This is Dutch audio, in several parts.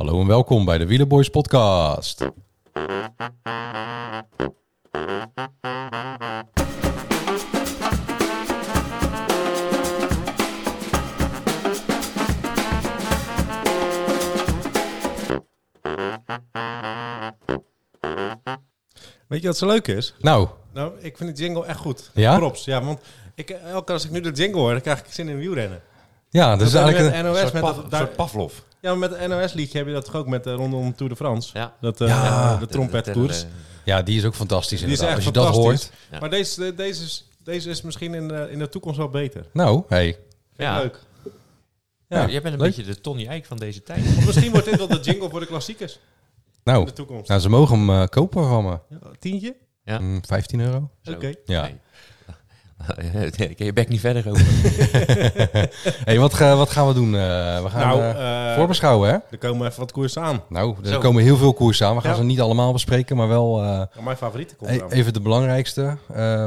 Hallo en welkom bij de Wielerboys podcast. Weet je wat zo leuk is? Nou, Nou, ik vind de jingle echt goed. Ja? Props. Ja, want ik, elke keer als ik nu de jingle hoor, dan krijg ik zin in wielrennen. ja, dus Dat eigenlijk... met een- NOS, met dat, daar- Pavlov. Ja, met het NOS-liedje heb je dat toch ook met de rondom Tour de France? Ja. Dat, eh, Ja. de trompetkoers. Ja, die is ook fantastisch Die is inderdaad. echt Als je dat fantastisch. hoort. Ja. Maar deze, deze, is, deze is misschien in de, in de toekomst wel beter. Nou, hey. Ja. Leuk. Ja, Ja, jij bent een leuk. beetje de Tony Eijk van deze tijd. Of misschien wordt dit wel de jingle voor de klassiekers in Nou, de toekomst. nou, ze mogen hem eh, kopen van me. Ja, tientje? Ja. Mm, 15 euro. Oké. Ja. Nee. Ik heb je bek niet verder over. hey, wat, ga- wat gaan we doen? Eh, we gaan Nou, eh, eh, voorbeschouwen, hè? er komen even wat koersen aan. Nou, er Zo. komen heel veel koersen aan. We gaan Ja. ze niet allemaal bespreken, maar wel eh, Ja, mijn favoriete komt e- even de belangrijkste.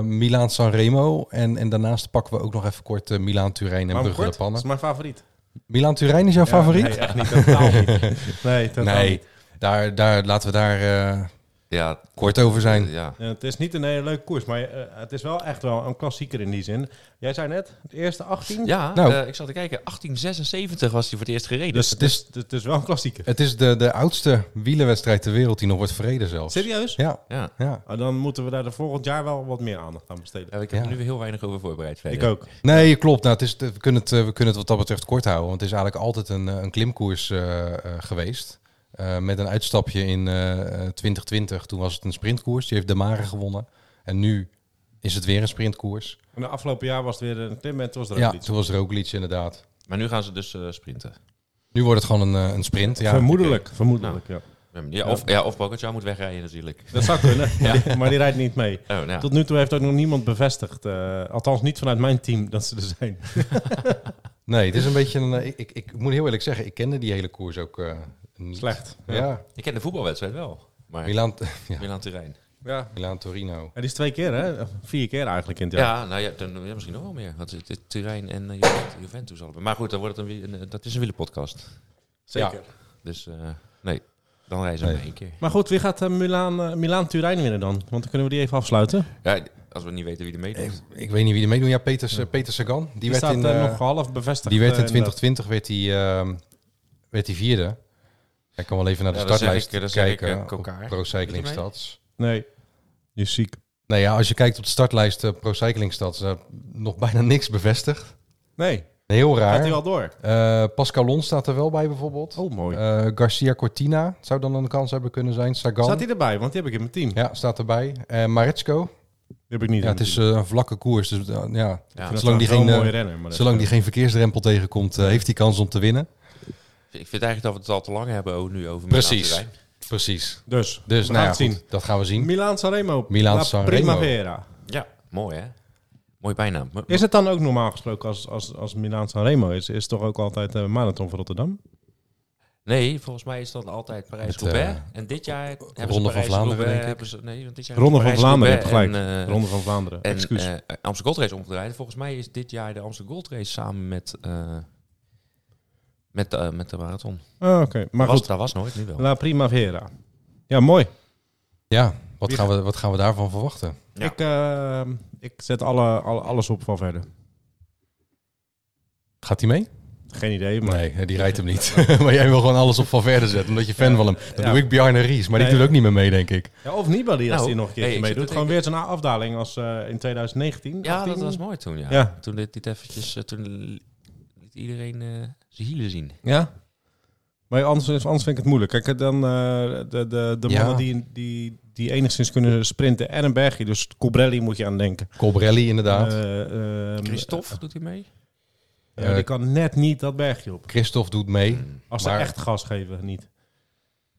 Milaan Sanremo. En, en daarnaast pakken we ook nog even kort eh, Milaan Turijn en Brugge de kort? Dat Pannen. is mijn favoriet. Milaan Turijn is jouw Ja, favoriet? Nee, echt niet. Totaal niet. Nee, totaal Nee, niet. daar, daar, laten we daar eh, Ja, kort over zijn. ja. Ja, het is niet een hele leuke koers, maar eh, het is wel echt wel een klassieker in die zin. Jij zei net, het eerste 18. ja Nou. eh, ik zat te kijken. 1876 was hij voor het eerst gereden. Dus het is, het is wel een klassieker. Het is de, de oudste wielerwedstrijd ter wereld die nog wordt verreden zelfs. Serieus? Ja, ja. ja. Ah, dan moeten we daar de volgend jaar wel wat meer aandacht aan besteden. Ja, ik heb Ja. er nu weer heel weinig over voorbereid. Verder. Ik ook. Nee, klopt. Nou, het is, we, kunnen het, eh, we kunnen het wat dat betreft kort houden. Want het is eigenlijk altijd een, eh, een klimkoers eh, eh, geweest. Eh, met een uitstapje in eh, eh, 2020. Toen was het een sprintkoers. Die heeft de Mare gewonnen. En nu is het weer een sprintkoers. En de afgelopen jaar was het weer een klim en toen was er ook Ja, iets. toen was Roglic inderdaad. Maar nu gaan ze dus eh, sprinten. Nu wordt het gewoon een, eh, een sprint. Ja. vermoedelijk, vermoedelijk, ja. Ja, of, ja, of Pogacar moet wegrijden natuurlijk. Dat zou kunnen, maar, die, maar die rijdt niet mee. Oh, nou. Tot nu toe heeft ook nog niemand bevestigd, eh, althans niet vanuit mijn team, dat ze er zijn. Nee, het is een beetje een... eh, ik, ik, ik moet heel eerlijk zeggen, ik kende die hele koers ook eh, niet. Slecht. Ja, Ik ken de voetbalwedstrijd wel. Maar ja, Milan Turijn. Ja. Milaan Torino. Ja, die is twee keer, hè? Vier keer eigenlijk in het jaar. Ja, nou ja, dan, ja, misschien nog wel meer. Want het, het Turijn en uh, Juventus, allebei. Maar goed, dan wordt het een, dat is een wielerpodcast. Zeker. Dus eh, nee, dan reizen we Nee. maar één keer. Maar goed, wie gaat uh, Milaan, uh, Milaan Turijn winnen dan? Want dan kunnen we die even afsluiten. Ja, als we niet weten wie er meedoet. Ik weet niet wie er meedoet. Ja, Peter, eh, Peter Sagan. Die, Die, werd staat in, eh, eh, nog half bevestigd. die werd in eh, 2020 werd hij, ehm, werd hij vierde. Ik kan wel even naar de Ja, dan zeg startlijst ik- dan zeg ik, kijken. eh. Pro Cycling? Stats. Nee, je is ziek. Nee, ja, als je kijkt op de startlijst eh, Pro Cycling Stats, eh, nog bijna niks bevestigd. Nee, Heel gaat hij raar. wel door? Eh, Pascal Lons staat er wel bij bijvoorbeeld. Oh, mooi. Eh, Garcia Cortina zou dan een kans hebben kunnen zijn. Sagan. Staat hij erbij? Want die heb ik in mijn team. Ja, staat erbij. Uh, Maretsko. Die heb ik niet Ja, in het mijn is team. een vlakke koers. Dus uh, ja, Ja, zolang die geen, renner. Zolang die geen verkeersdrempel tegenkomt, heeft hij kans om te winnen. Ik vind eigenlijk dat we het al te lang hebben over, nu over Precies. Precies. Dus, Dus we nou gaan ja, goed, dat gaan we zien. Milaan Sanremo. Milaan La Sanremo. Primavera. Ja, mooi hè? Mooi bijnaam. Is het dan ook normaal gesproken als, als, als Milaan Sanremo is? Is het toch ook altijd de marathon van Rotterdam? Nee, volgens mij is dat altijd Parijs-Roubaix. en dit jaar hebben ze eh, Ronde van Vlaanderen, Parijs-Roubaix... denk ik. hebben ze- Nee, want dit jaar Ronde van hebben ze Vlaanderen, je hebt Parijs-Roubaix gelijk. En, eh, Ronde van Vlaanderen. en Excuus. eh, Amsterdam Gold Race omgedraaid. Volgens mij is dit jaar de Amsterdam Gold Race samen met, eh, met, de, met de marathon. Ah, Oké, maar was, goed. Dat was nooit, nu wel. La Primavera. Ja, mooi. Ja, wat gaan, we, wat gaan we daarvan verwachten? Ja. Ik, eh, ik zet alle, alle, alles op van verder. Gaat hij mee? Geen idee, maar... Nee, die rijdt hem niet. maar jij wil gewoon alles op van verder zetten, omdat je fan Ja. van hem. Dat Ja. doe ik Bjarne Ries, maar die doet ook niet meer mee, denk ik. Ja, of Nibali als Nou, hij nog een ik zit meedoet. Gewoon weer zo'n afdaling als eh, in 2019. Ja, 18. dat was mooi toen, ja. Ja. Toen dit, dit eventjes, eh, toen liet iedereen eh, zijn hielen zien. Ja? Maar anders, anders vind ik het moeilijk. Kijk, dan eh, de, de, de Ja. mannen die, die, die enigszins kunnen sprinten en een bergje. Dus Cobrelli moet je aan denken. Colbrelli inderdaad. Eh, ehm, Christophe, doet hij mee? Ja, die kan net niet dat bergje op. Christophe doet mee. Als Maar- ze echt gas geven, niet.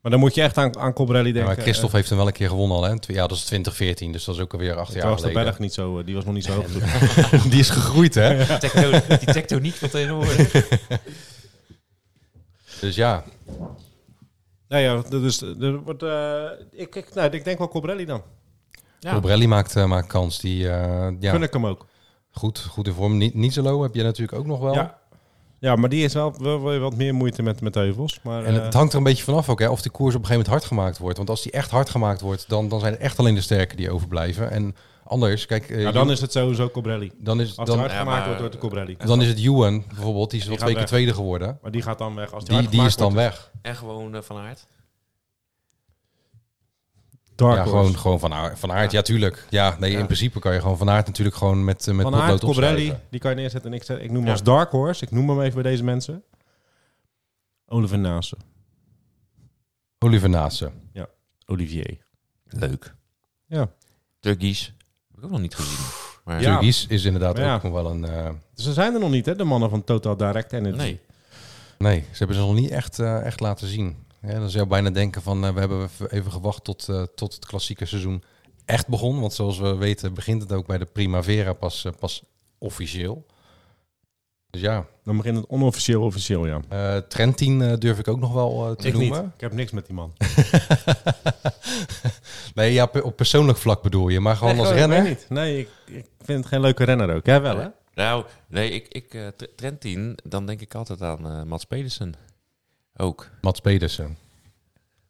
Maar dan moet je echt aan, aan Cobrelli Ja, denken. maar Christophe heeft hem wel een keer gewonnen al, hè? Ja, dat is 2014, dus dat is ook alweer acht uh, jaar was de geleden. berg niet zo, eh, die was nog niet zo hoog. Die is gegroeid, hè? Tecto, die tectoniek van tegenwoordig. Dus ja, Nee, ja, dat is, er wordt, eh, ik, ik, nou, ik denk wel Cobrelli dan. Ja. Colbrelli maakt, eh, maakt kans. Die, eh, ja, ik hem ook. goed, goed in vorm. Niet, Nietzelo heb je natuurlijk ook nog wel. Ja. Ja, maar die is wel, wel, wel wat meer moeite met, met heuvels. Maar, En eh, het hangt er een beetje vanaf ook, hè, of die koers op een gegeven moment hard gemaakt wordt. Want als die echt hard gemaakt wordt, dan, dan zijn het echt alleen de sterken die overblijven. En anders, kijk, eh, ja, dan is het sowieso Cobrelli. dan is, Als het dan, hard Ja, gemaakt maar- wordt, wordt het Cobrelli. dan is het Ewan bijvoorbeeld, die is gaat twee keer weg. tweede geworden. Maar die gaat dan weg. Als die, Die, die is dan wordt, weg. En gewoon eh, Van Aert. Dark ja, Horse. gewoon, gewoon van, Aert, van Aert. Ja, tuurlijk. Ja, nee, Ja. in principe kan je gewoon van Aert natuurlijk gewoon met, eh, met Van potlood Cobrelli, die kan je neerzetten. En ik, zeg, ik noem hem Ja. als Dark Horse. Ik noem hem even bij deze mensen. Oliver Nase. Oliver Naassen. Olivier. Leuk. Ja. Turkies. Heb ik ook nog niet gezien. Maar Ja. Turkies is inderdaad Ja. ook nog wel een... eh, Dus ze zijn er nog niet, hè? De mannen van Total Direct Energy. Nee. nee, ze hebben ze nog niet echt, eh, echt laten zien. Ja, dan zou je bijna denken van, eh, we hebben even gewacht tot, eh, tot het klassieke seizoen echt begon. Want zoals we weten begint het ook bij de Primavera pas, eh, pas officieel. Dus ja, Dan begint het onofficieel officieel, ja. eh Trentin durf ik ook nog wel eh, te Ik niet. noemen. Ik heb niks met die man. nee, ja, pe- op persoonlijk vlak bedoel je, maar gewoon nee, als gewoon, renner. Niet. Nee, ik, ik vind het geen leuke renner ook. Jij wel, hè? Nou, nee, ik, ik eh, Trentin, dan denk ik altijd aan eh Mats Pedersen. Ook. Mats Pedersen.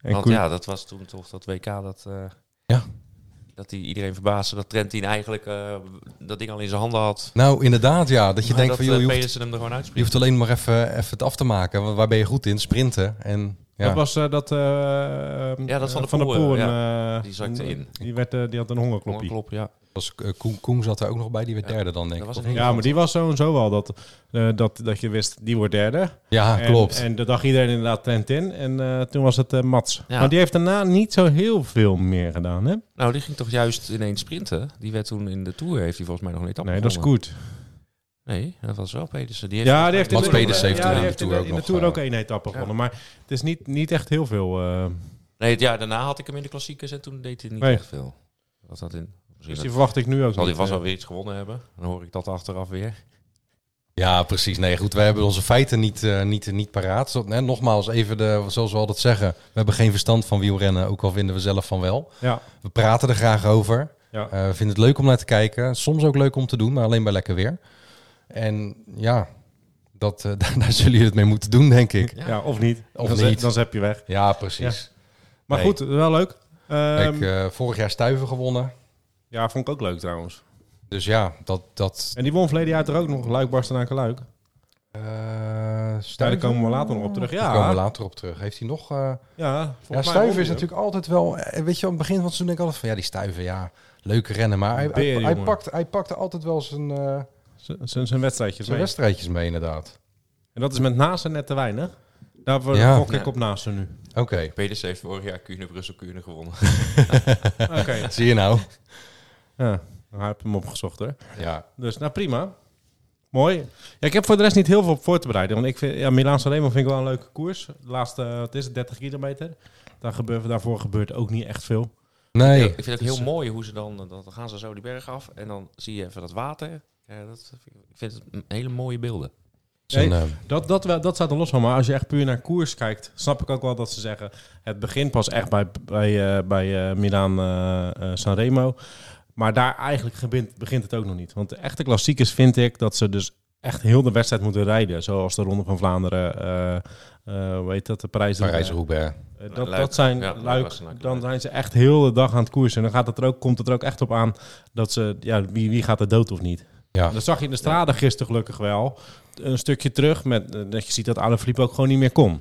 En Want Koen- ja, dat was toen toch dat WK dat... eh, Ja. Dat hij iedereen verbaasde dat Trentin eigenlijk eh, dat ding al in zijn handen had. Nou, inderdaad, ja. Dat je Maar denkt dat van, joh, eh, je hoeft, Pedersen hem er gewoon je uitspringt. hoeft alleen maar even, even het af te maken. Want waar ben je goed in? Sprinten. En ja, Dat was eh, dat... Ja, dat Van Poel, Poel, ja. eh, Die zakte in. Die, werd, die had een hongerkloppie. Klopt, ja. Was, eh, Koen, Koen zat er ook nog bij. Die werd Ja, derde dan, denk ik. niet? Ja, maar die was zo en zo wel dat, eh, dat, dat je wist, die wordt derde. Ja, En- klopt. En de dag iedereen inderdaad Trentin. En eh, toen was het Mats. Ja. Maar die heeft daarna niet zo heel veel meer gedaan, hè? Nou, die ging toch juist ineens sprinten. Die werd toen in de Tour, heeft hij volgens mij nog een etappe Nee, dat is goed. Nee, dat was wel Pedersen. Die heeft Ja, die heeft in Mats de, de- Pedersen heeft ja, toen die in de heeft in Tour de, ook in de nog, Tour ook één etappe ja. gewonnen. Maar het is niet, niet echt heel veel. eh, Nee, het jaar daarna had ik hem in de klassiekers en toen deed hij niet Nee. echt veel. Was dat in? Misschien dus die verwacht ik nu ook zal hij vast eh. wel weer iets gewonnen hebben. Dan hoor ik dat achteraf weer. Ja, precies. Nee, goed. Wij hebben onze feiten niet, eh, niet, niet paraat. Zo, nogmaals, even de, zoals we altijd zeggen. We hebben geen verstand van wielrennen, ook al vinden we zelf van wel. Ja, We praten er graag over. ja. Eh, we vinden het leuk om naar te kijken. Soms ook leuk om te doen, maar alleen bij lekker weer. En ja, dat, eh, daar, daar zullen jullie het mee moeten doen, denk ik. Ja. ja, of niet. Of dan, niet. Dan zep je weg. Ja, precies. Maar Nee. goed, wel leuk. Ehm, Kijk, eh, vorig jaar Stuiven gewonnen. Ja, vond ik ook leuk trouwens. Dus ja, dat... dat En die won verleden jaar er ook nog. Luik, Bastenaken, Luik. eh daar komen we later nog op terug. Ja. Daar komen we later op terug. Heeft hij nog... eh, Ja, Ja, volgens mij Stuiven is natuurlijk altijd wel... eh, Weet je, aan het begin van het seizoen denk ik altijd van... Ja, die Stuiven, ja, leuke rennen. Maar hij, Beer, hij, pakt, hij pakte altijd wel zijn, eh. Z- Zijn zijn wedstrijdjes zijn mee. wedstrijdjes mee, inderdaad. En dat is met Naasten net te weinig. Daarvoor Ja. gok ik Ja. op Naasten nu. Oké, Pedersen heeft vorig jaar Kuurne, Brussel, Kuurne gewonnen. Oké. zie je nou? Ja, dan heb ik hem opgezocht hoor. Ja, Dus nou prima. Mooi. Ja, ik heb voor de rest niet heel veel op voor te bereiden. Want ik vind, ja, Milaan Sanremo vind ik wel een leuke koers. De laatste, wat is het, 30 kilometer. Daar gebeurt, daarvoor gebeurt ook niet echt veel. nee. ik vind het dus, heel eh, mooi hoe ze dan, dan gaan ze zo die berg af en dan zie je even dat water. Ja, dat, ik vind het een hele mooie beelden. Nee. eh, Dat, dat, wel- dat staat er los van. Maar als je echt puur naar koers kijkt, snap ik ook wel dat ze zeggen... het begint pas echt bij, bij, eh, bij eh, Milaan eh, Sanremo. Maar daar eigenlijk begint, begint het ook nog niet. Want de echte klassiekers vind ik dat ze dus echt heel de wedstrijd moeten rijden. Zoals de Ronde van Vlaanderen, eh eh hoe heet dat, de prijs. Parijs-Roubaix. Eh, dat, Luik. dat zijn Ja, luik, dan zijn ze echt heel de dag aan het koersen. En dan gaat het er ook, komt het er ook echt op aan dat ze, ja, wie, wie gaat er dood of niet. Ja. Dat zag je in de straten gisteren gelukkig wel. Een stukje terug met dat je ziet dat Alaphilippe ook gewoon niet meer kon.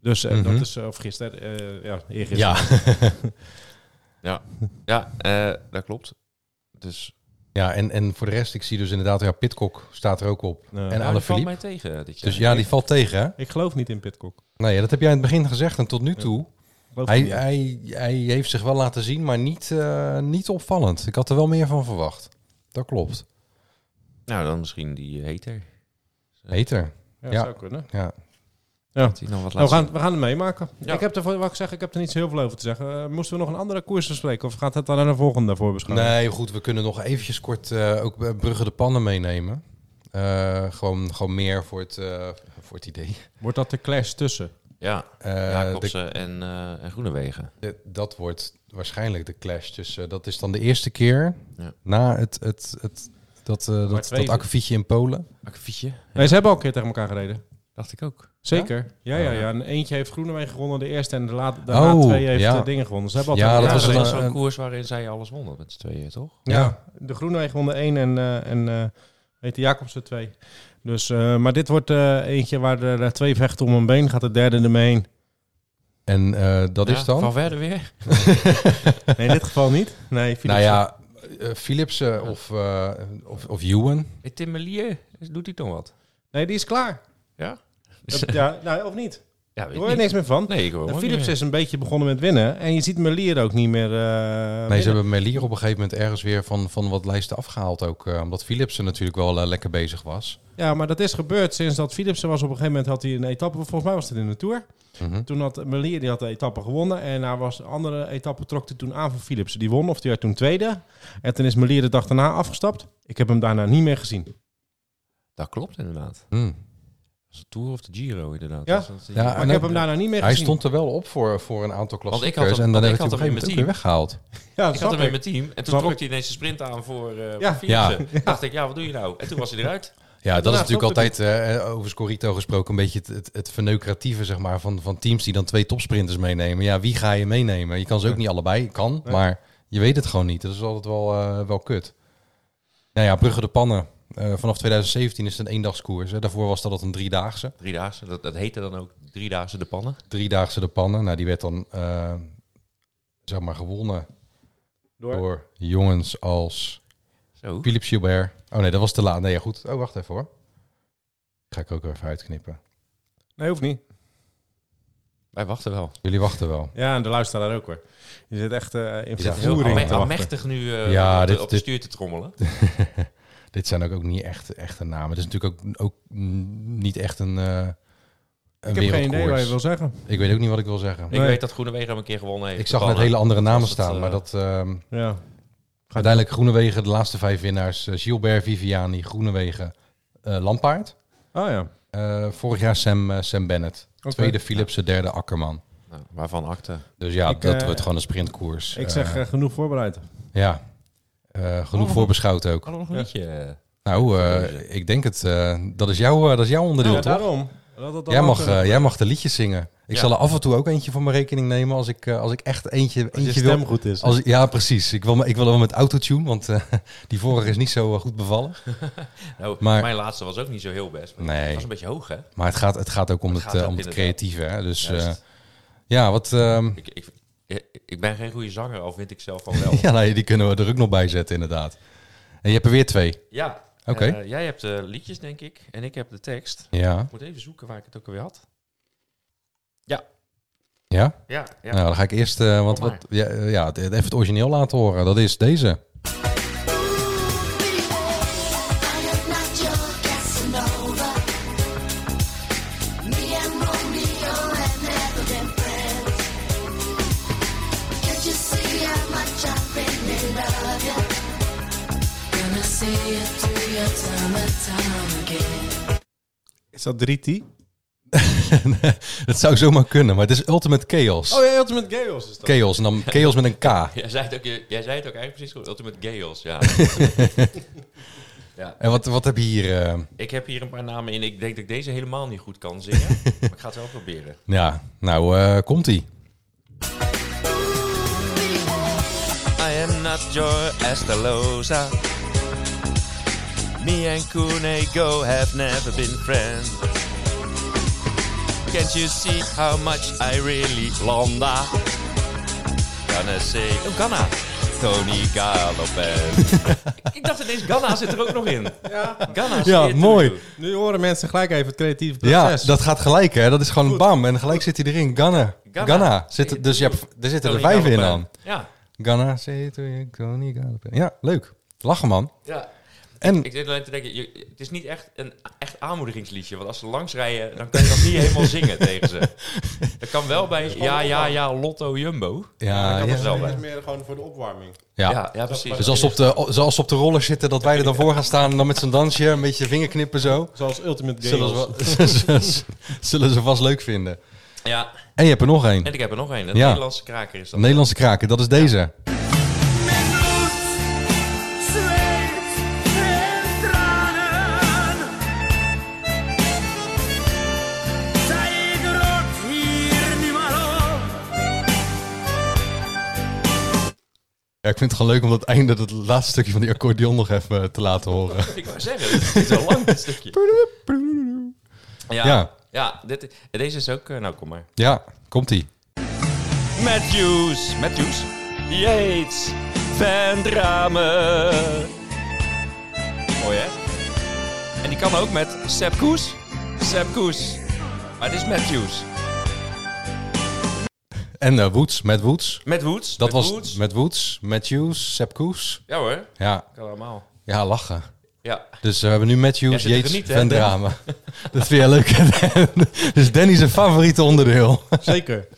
Dus Mhm. dat is, of gisteren, eh ja, eergisteren. Ja. Ja, ja eh, dat klopt. Dus ja, en, en voor de rest, ik zie dus inderdaad, ja, Pitcock staat er ook op. Ja. En ja, die valt mij tegen dit jaar. Dus ja, die valt tegen, hè? Ik geloof niet in Pitcock. Nee, ja, dat heb jij in het begin gezegd. En tot nu toe, hij, hij, hij heeft zich wel laten zien, maar niet, eh, niet opvallend. Ik had er wel meer van verwacht. Dat klopt. Nou, dan misschien die hater. Beter. ja, ja. zou kunnen. Ja. Dat hij nog wat Nou, we, gaan, we gaan het meemaken. Ja. Ik heb er, wat ik zeg, ik heb er niet zo heel veel over te zeggen. Eh, moesten we nog een andere koers bespreken? Of gaat het dan aan de volgende voor beschouwen? Nee, goed, we kunnen nog eventjes kort eh, ook eh, Brugge de Pannen meenemen. Eh, gewoon, gewoon meer voor het, eh, voor het idee. Wordt dat de clash tussen? Ja, Eh, Jacobsen en, eh en Groenewegen. de- dat wordt waarschijnlijk de clash tussen. dat is dan de eerste keer Ja. na het, het, het, Dat, eh dat, dat akkefietje in Polen. Akkefietje. Nee, ze hebben al een keer tegen elkaar gereden. Dacht ik ook. Zeker. Ja, ja, Ja. ja. En eentje heeft Groenewegen gewonnen, de eerste. En de laat, daarna Oh, twee heeft ja. de dingen gewonnen. Ze hebben al Ja, dat was zo'n eh, koers waarin zij alles wonnen met z'n tweeën, toch? Ja, de Groenewegen won de één en, eh en eh weet de Jacobsen twee. Dus, eh, maar dit wordt eh, eentje waar er eh, twee vechten om een been. Gaat de derde ermee heen. En eh, dat Ja, is dan? Van verder weer. Nee, in dit geval niet. Nee, nou ja, eh, Philipsen of, eh of, of Ewan. Hey, Tim Melier, doet hij toch wat? Nee, die is klaar. Ja? Dat- ja, nou, of niet? ja, Daar weet hoor je niet. niks meer van. Nee, ik hoor Philips niet is een beetje begonnen met winnen. En je ziet Melier ook niet meer eh, Nee, winnen. ze hebben Melier op een gegeven moment ergens weer van, van wat lijsten afgehaald ook. eh, omdat Philipsen natuurlijk wel eh, lekker bezig was. Ja, maar dat is gebeurd sinds dat Philipsen was. Op een gegeven moment had hij een etappe. Volgens mij was het in de Tour. Mhm. Toen had Melier die had de etappe gewonnen. En hij was de andere etappe trok hij toen aan voor Philipsen. Die won of die werd toen tweede. En toen is Melier de dag daarna afgestapt. Ik heb hem daarna niet meer gezien. Dat klopt inderdaad. Hmm. De Tour of de Giro inderdaad. Ja. Ja, Maar en ik heb hem daarna niet meer Hij gezien. stond er wel op voor, voor een aantal ik had klassiekers. hem- En dan heb ik had een hem in mijn weer weggehaald. Ja, Ik had hem in ik. mijn team en toen trok hij ineens de sprint aan voor, eh Ja. voor Philipsen. Dacht ik, ja, wat doe je nou? En toen was hij eruit. Ja, dat is natuurlijk altijd, eh, over Scorito gesproken, een beetje het, het, het verneukeratieve zeg maar, van, van teams die dan twee topsprinters meenemen. Ja, wie ga je meenemen? Je kan ze ook niet allebei, kan, Nee. maar je weet het gewoon niet. Dat is altijd wel, eh, wel kut. Nou ja, Brugge de Pannen. Eh, vanaf 2017 is het een eendagskoers. Hè. Daarvoor was dat een driedaagse. Driedaagse, dat, dat heette dan ook Driedaagse de Pannen. Driedaagse de Pannen. Nou, die werd dan, eh, zeg maar, gewonnen Door. door jongens als Zo. Philippe Gilbert. Oh nee, dat was te laat. Nee, ja, goed. Oh, wacht even hoor. Ga ik ook even uitknippen. Nee, hoeft niet. Wij wachten wel. Jullie wachten wel. Ja, en de luisteraar ook hoor. Je zit echt eh in vervoering Heel te wachten. mechtig nu eh, Ja, op, de, dit- op de stuur te trommelen. Dit zijn ook, ook niet echt echte namen. Het is natuurlijk ook, ook niet echt een, eh een Ik heb geen idee wat je wil zeggen. Ik weet ook niet wat ik wil zeggen. Ik Nee. weet dat Groenewegen hem een keer gewonnen heeft. ik zag net hele andere namen het, staan. eh, maar dat ehm, Ja. uiteindelijk Groenewegen, de laatste vijf winnaars. eh, Gilbert, Viviani, Groenewegen, eh Lampaard. Oh ja. Eh, vorig jaar Sam, Sam Bennett. Tweede Philipsen, derde Akkerman. Nou, waarvan akte. Dus ja, Ik, dat wordt gewoon een sprintkoers. Ik zeg genoeg voorbereid. ja, genoeg Oh. voorbeschouwd ook. Hadden we nog een liedje? eh, Nou, eh, ik denk het. eh, dat, is jouw, eh, dat is jouw onderdeel, Ja, toch? daarom. Dat dan Jij mag, eh, eh, jij mag de liedjes zingen. Ik Ja. zal er af en toe ook eentje van mijn rekening nemen als ik, eh, als ik echt eentje, als je eentje stem wil. goed is. Als, ik- ja, precies. Ik wil, me- ik wil wel met autotune, want eh, die vorige is niet zo eh, goed bevallen. nou, Maar- mijn laatste was ook niet zo heel best. maar Nee. Het was een beetje hoog, hè? Maar het gaat, het gaat ook om Het het, gaat eh, ook om het creatieve. Hè? Dus eh, ja, wat... ehm, Ik, ik, ik ben geen goede zanger, al vind ik zelf van wel. ja, nou, die kunnen we er ook nog bij zetten, inderdaad. En je hebt er weer twee. Ja. Oké. eh, jij hebt de liedjes, denk ik. En ik heb de tekst. Ja. Ik moet even zoeken waar ik het ook alweer had. Ja? Ja, ja. Nou, dan ga ik eerst... eh, want wat, ja, eh, ja, even het origineel laten horen. Dat is deze. Is dat 3T? Het zou zomaar kunnen, maar het is Ultimate Chaos. Oh ja, Ultimate Chaos is dat. Chaos, en dan Chaos met een K. Jij zei het ook, jij zei het ook eigenlijk precies goed. Ultimate Gales, ja. ja. En wat, wat heb je hier? eh, Ik heb hier een paar namen in. Ik denk dat ik deze helemaal niet goed kan zingen. maar ik ga het wel proberen. ja, nou, eh, komt-ie. I am not your Estaloza. Me and Kunego have never been friends. Can't you see how much I really londa? Gonna say, oh Ganna. Tony Galopen. ik dacht ineens, Ganna zit er ook nog in. Ja. Ganna Ja, zit er mooi. Nu horen mensen gelijk even het creatieve Ja, proces. dat gaat gelijk, hè? Dat is gewoon Goed. bam. En gelijk zit hij erin. Ganna. Ganna. Ganna. Zit, dus je hebt, er zitten er vijf in dan. Ja, er, Tony Galopen. Ja, leuk. Lachen, man. ja. En Ik zit alleen te denken, je- het is niet echt een echt aanmoedigingsliedje. Want als ze langs rijden, dan kan je dat niet helemaal zingen tegen ze. Dat kan wel bij ja, ja, ja, Lotto Jumbo. ja, kan ja, het wel. Dat is meer gewoon voor de opwarming. ja. Ja, ja precies. Dus als ze, op de, zoals ze op de roller zitten, dat wij er dan voor gaan staan... en dan met zo'n dansje, een beetje vingerknippen zo... Zoals Ultimate Zullen Chaos. ze, wel- zullen ze vast leuk vinden. Ja, En je hebt er nog één. en ik heb er nog. Een Ja. Nederlandse kraker is dat. Een Nederlandse kraker, dat is deze. Ja, ik vind het gewoon leuk om dat einde, dat laatste stukje van die accordeon nog even eh, te laten horen. Ik wou zeggen, dit is wel lang dit stukje. Ja, ja. Ja. dit, deze is ook... eh, nou, kom maar. Ja, komt-ie. Matthews. Matthews? Yates. Van Dramen. Mooi, hè? En die kan ook met Sepp Koes. Sepp Koes. Maar het is Matthews. En eh, Woods, met Woods. Met Woods. Dat met was Woods. met Woods, Matthews, Sepp Koes. Ja hoor, Ja, kan allemaal. ja, lachen. Ja. Dus eh, we hebben nu Matthews, te Yates, Van? Dramen. dat vind jij leuk? Dus Danny zijn favoriete onderdeel. Zeker.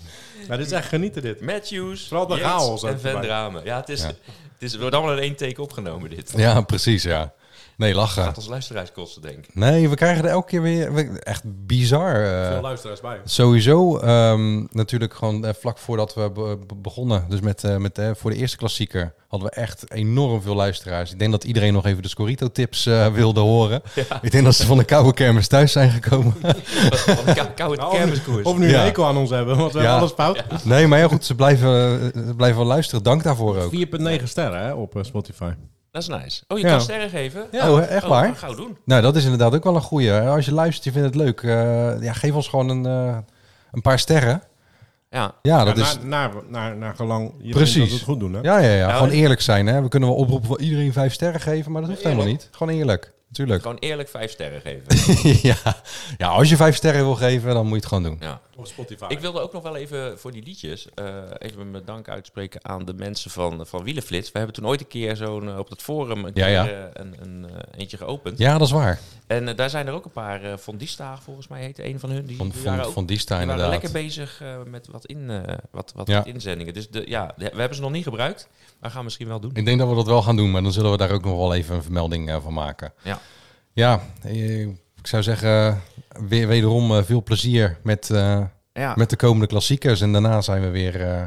Ja, dit is echt genieten dit. Matthews, Vooral de Yates chaos en Van. Dramen. Ja, het is, Ja. Het is, wordt allemaal in één take opgenomen dit. ja, precies, ja. Nee, lachen. Gaat ons luisteraaskosten, denk ik. Nee, we krijgen er elke keer weer... we- Echt bizar. eh, Veel luisteraars bij. Sowieso ehm, natuurlijk gewoon eh, vlak voordat we be- be- begonnen. Dus met, eh, met, voor de eerste klassieker hadden we echt enorm veel luisteraars. Ik denk dat iedereen nog even de Scorito-tips eh, wilde horen. Ik denk dat ze van de koude kermis thuis zijn gekomen. Van kou- koude Nou, kermiskoers. Of nu Ja. een eco aan ons hebben, want we Ja. hebben alles fout. nee, maar ja goed, ze blijven, ze blijven wel luisteren. Dank daarvoor ook. 4,9 sterren hè, op Spotify. Dat is nice. Oh, je Ja. kan sterren geven? Ja. Oh, echt waar? Gauw doen. Nou, dat is inderdaad ook wel een goeie. Als je luistert, je vindt het leuk. eh, ja, geef ons gewoon een, eh, een paar sterren. Ja. Ja, dat Ja, is... naar, naar, naar, naar gelang je Precies. dat het goed doen. Hè? Ja, ja, ja. Nou, gewoon en- eerlijk zijn. Hè? We kunnen wel oproepen voor iedereen vijf sterren geven, maar dat hoeft helemaal niet. Gewoon eerlijk. Natuurlijk. Gewoon eerlijk vijf sterren geven. ja. ja, als je vijf sterren wil geven, dan moet je het gewoon doen. Ja. Op Spotify. Ik wilde ook nog wel even voor die liedjes eh, even mijn dank uitspreken aan de mensen van, van Wielenflits. We hebben toen ooit een keer zo'n eh, op het forum een Ja, keer ja. eh, een, een eentje geopend. Ja, dat is waar. En daar zijn er ook een paar uh, volgens mij heette een van hun. Die, Van, die waren ook die inderdaad. lekker bezig met wat, in, wat, wat, Ja. wat inzendingen. Dus de, ja, we hebben ze nog niet gebruikt, maar gaan we misschien wel doen. Ik denk dat we dat wel gaan doen, maar dan zullen we daar ook nog wel even een vermelding van maken. Ja. Ja, ik zou zeggen, weer, wederom eh, veel plezier met, eh, Ja. met de komende klassiekers. En daarna zijn we weer eh,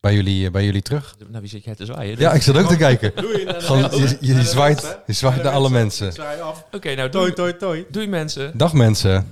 bij, jullie, bij jullie terug. Nou, wie zit jij te zwaaien? Ja, ik zat ook te kijken. Doe je, Gewoon, je, je, je zwaait, je zwaait naar alle mensen. Zwaai af. Oké, nou Toi, doei, toi, toi. doei mensen. Dag mensen.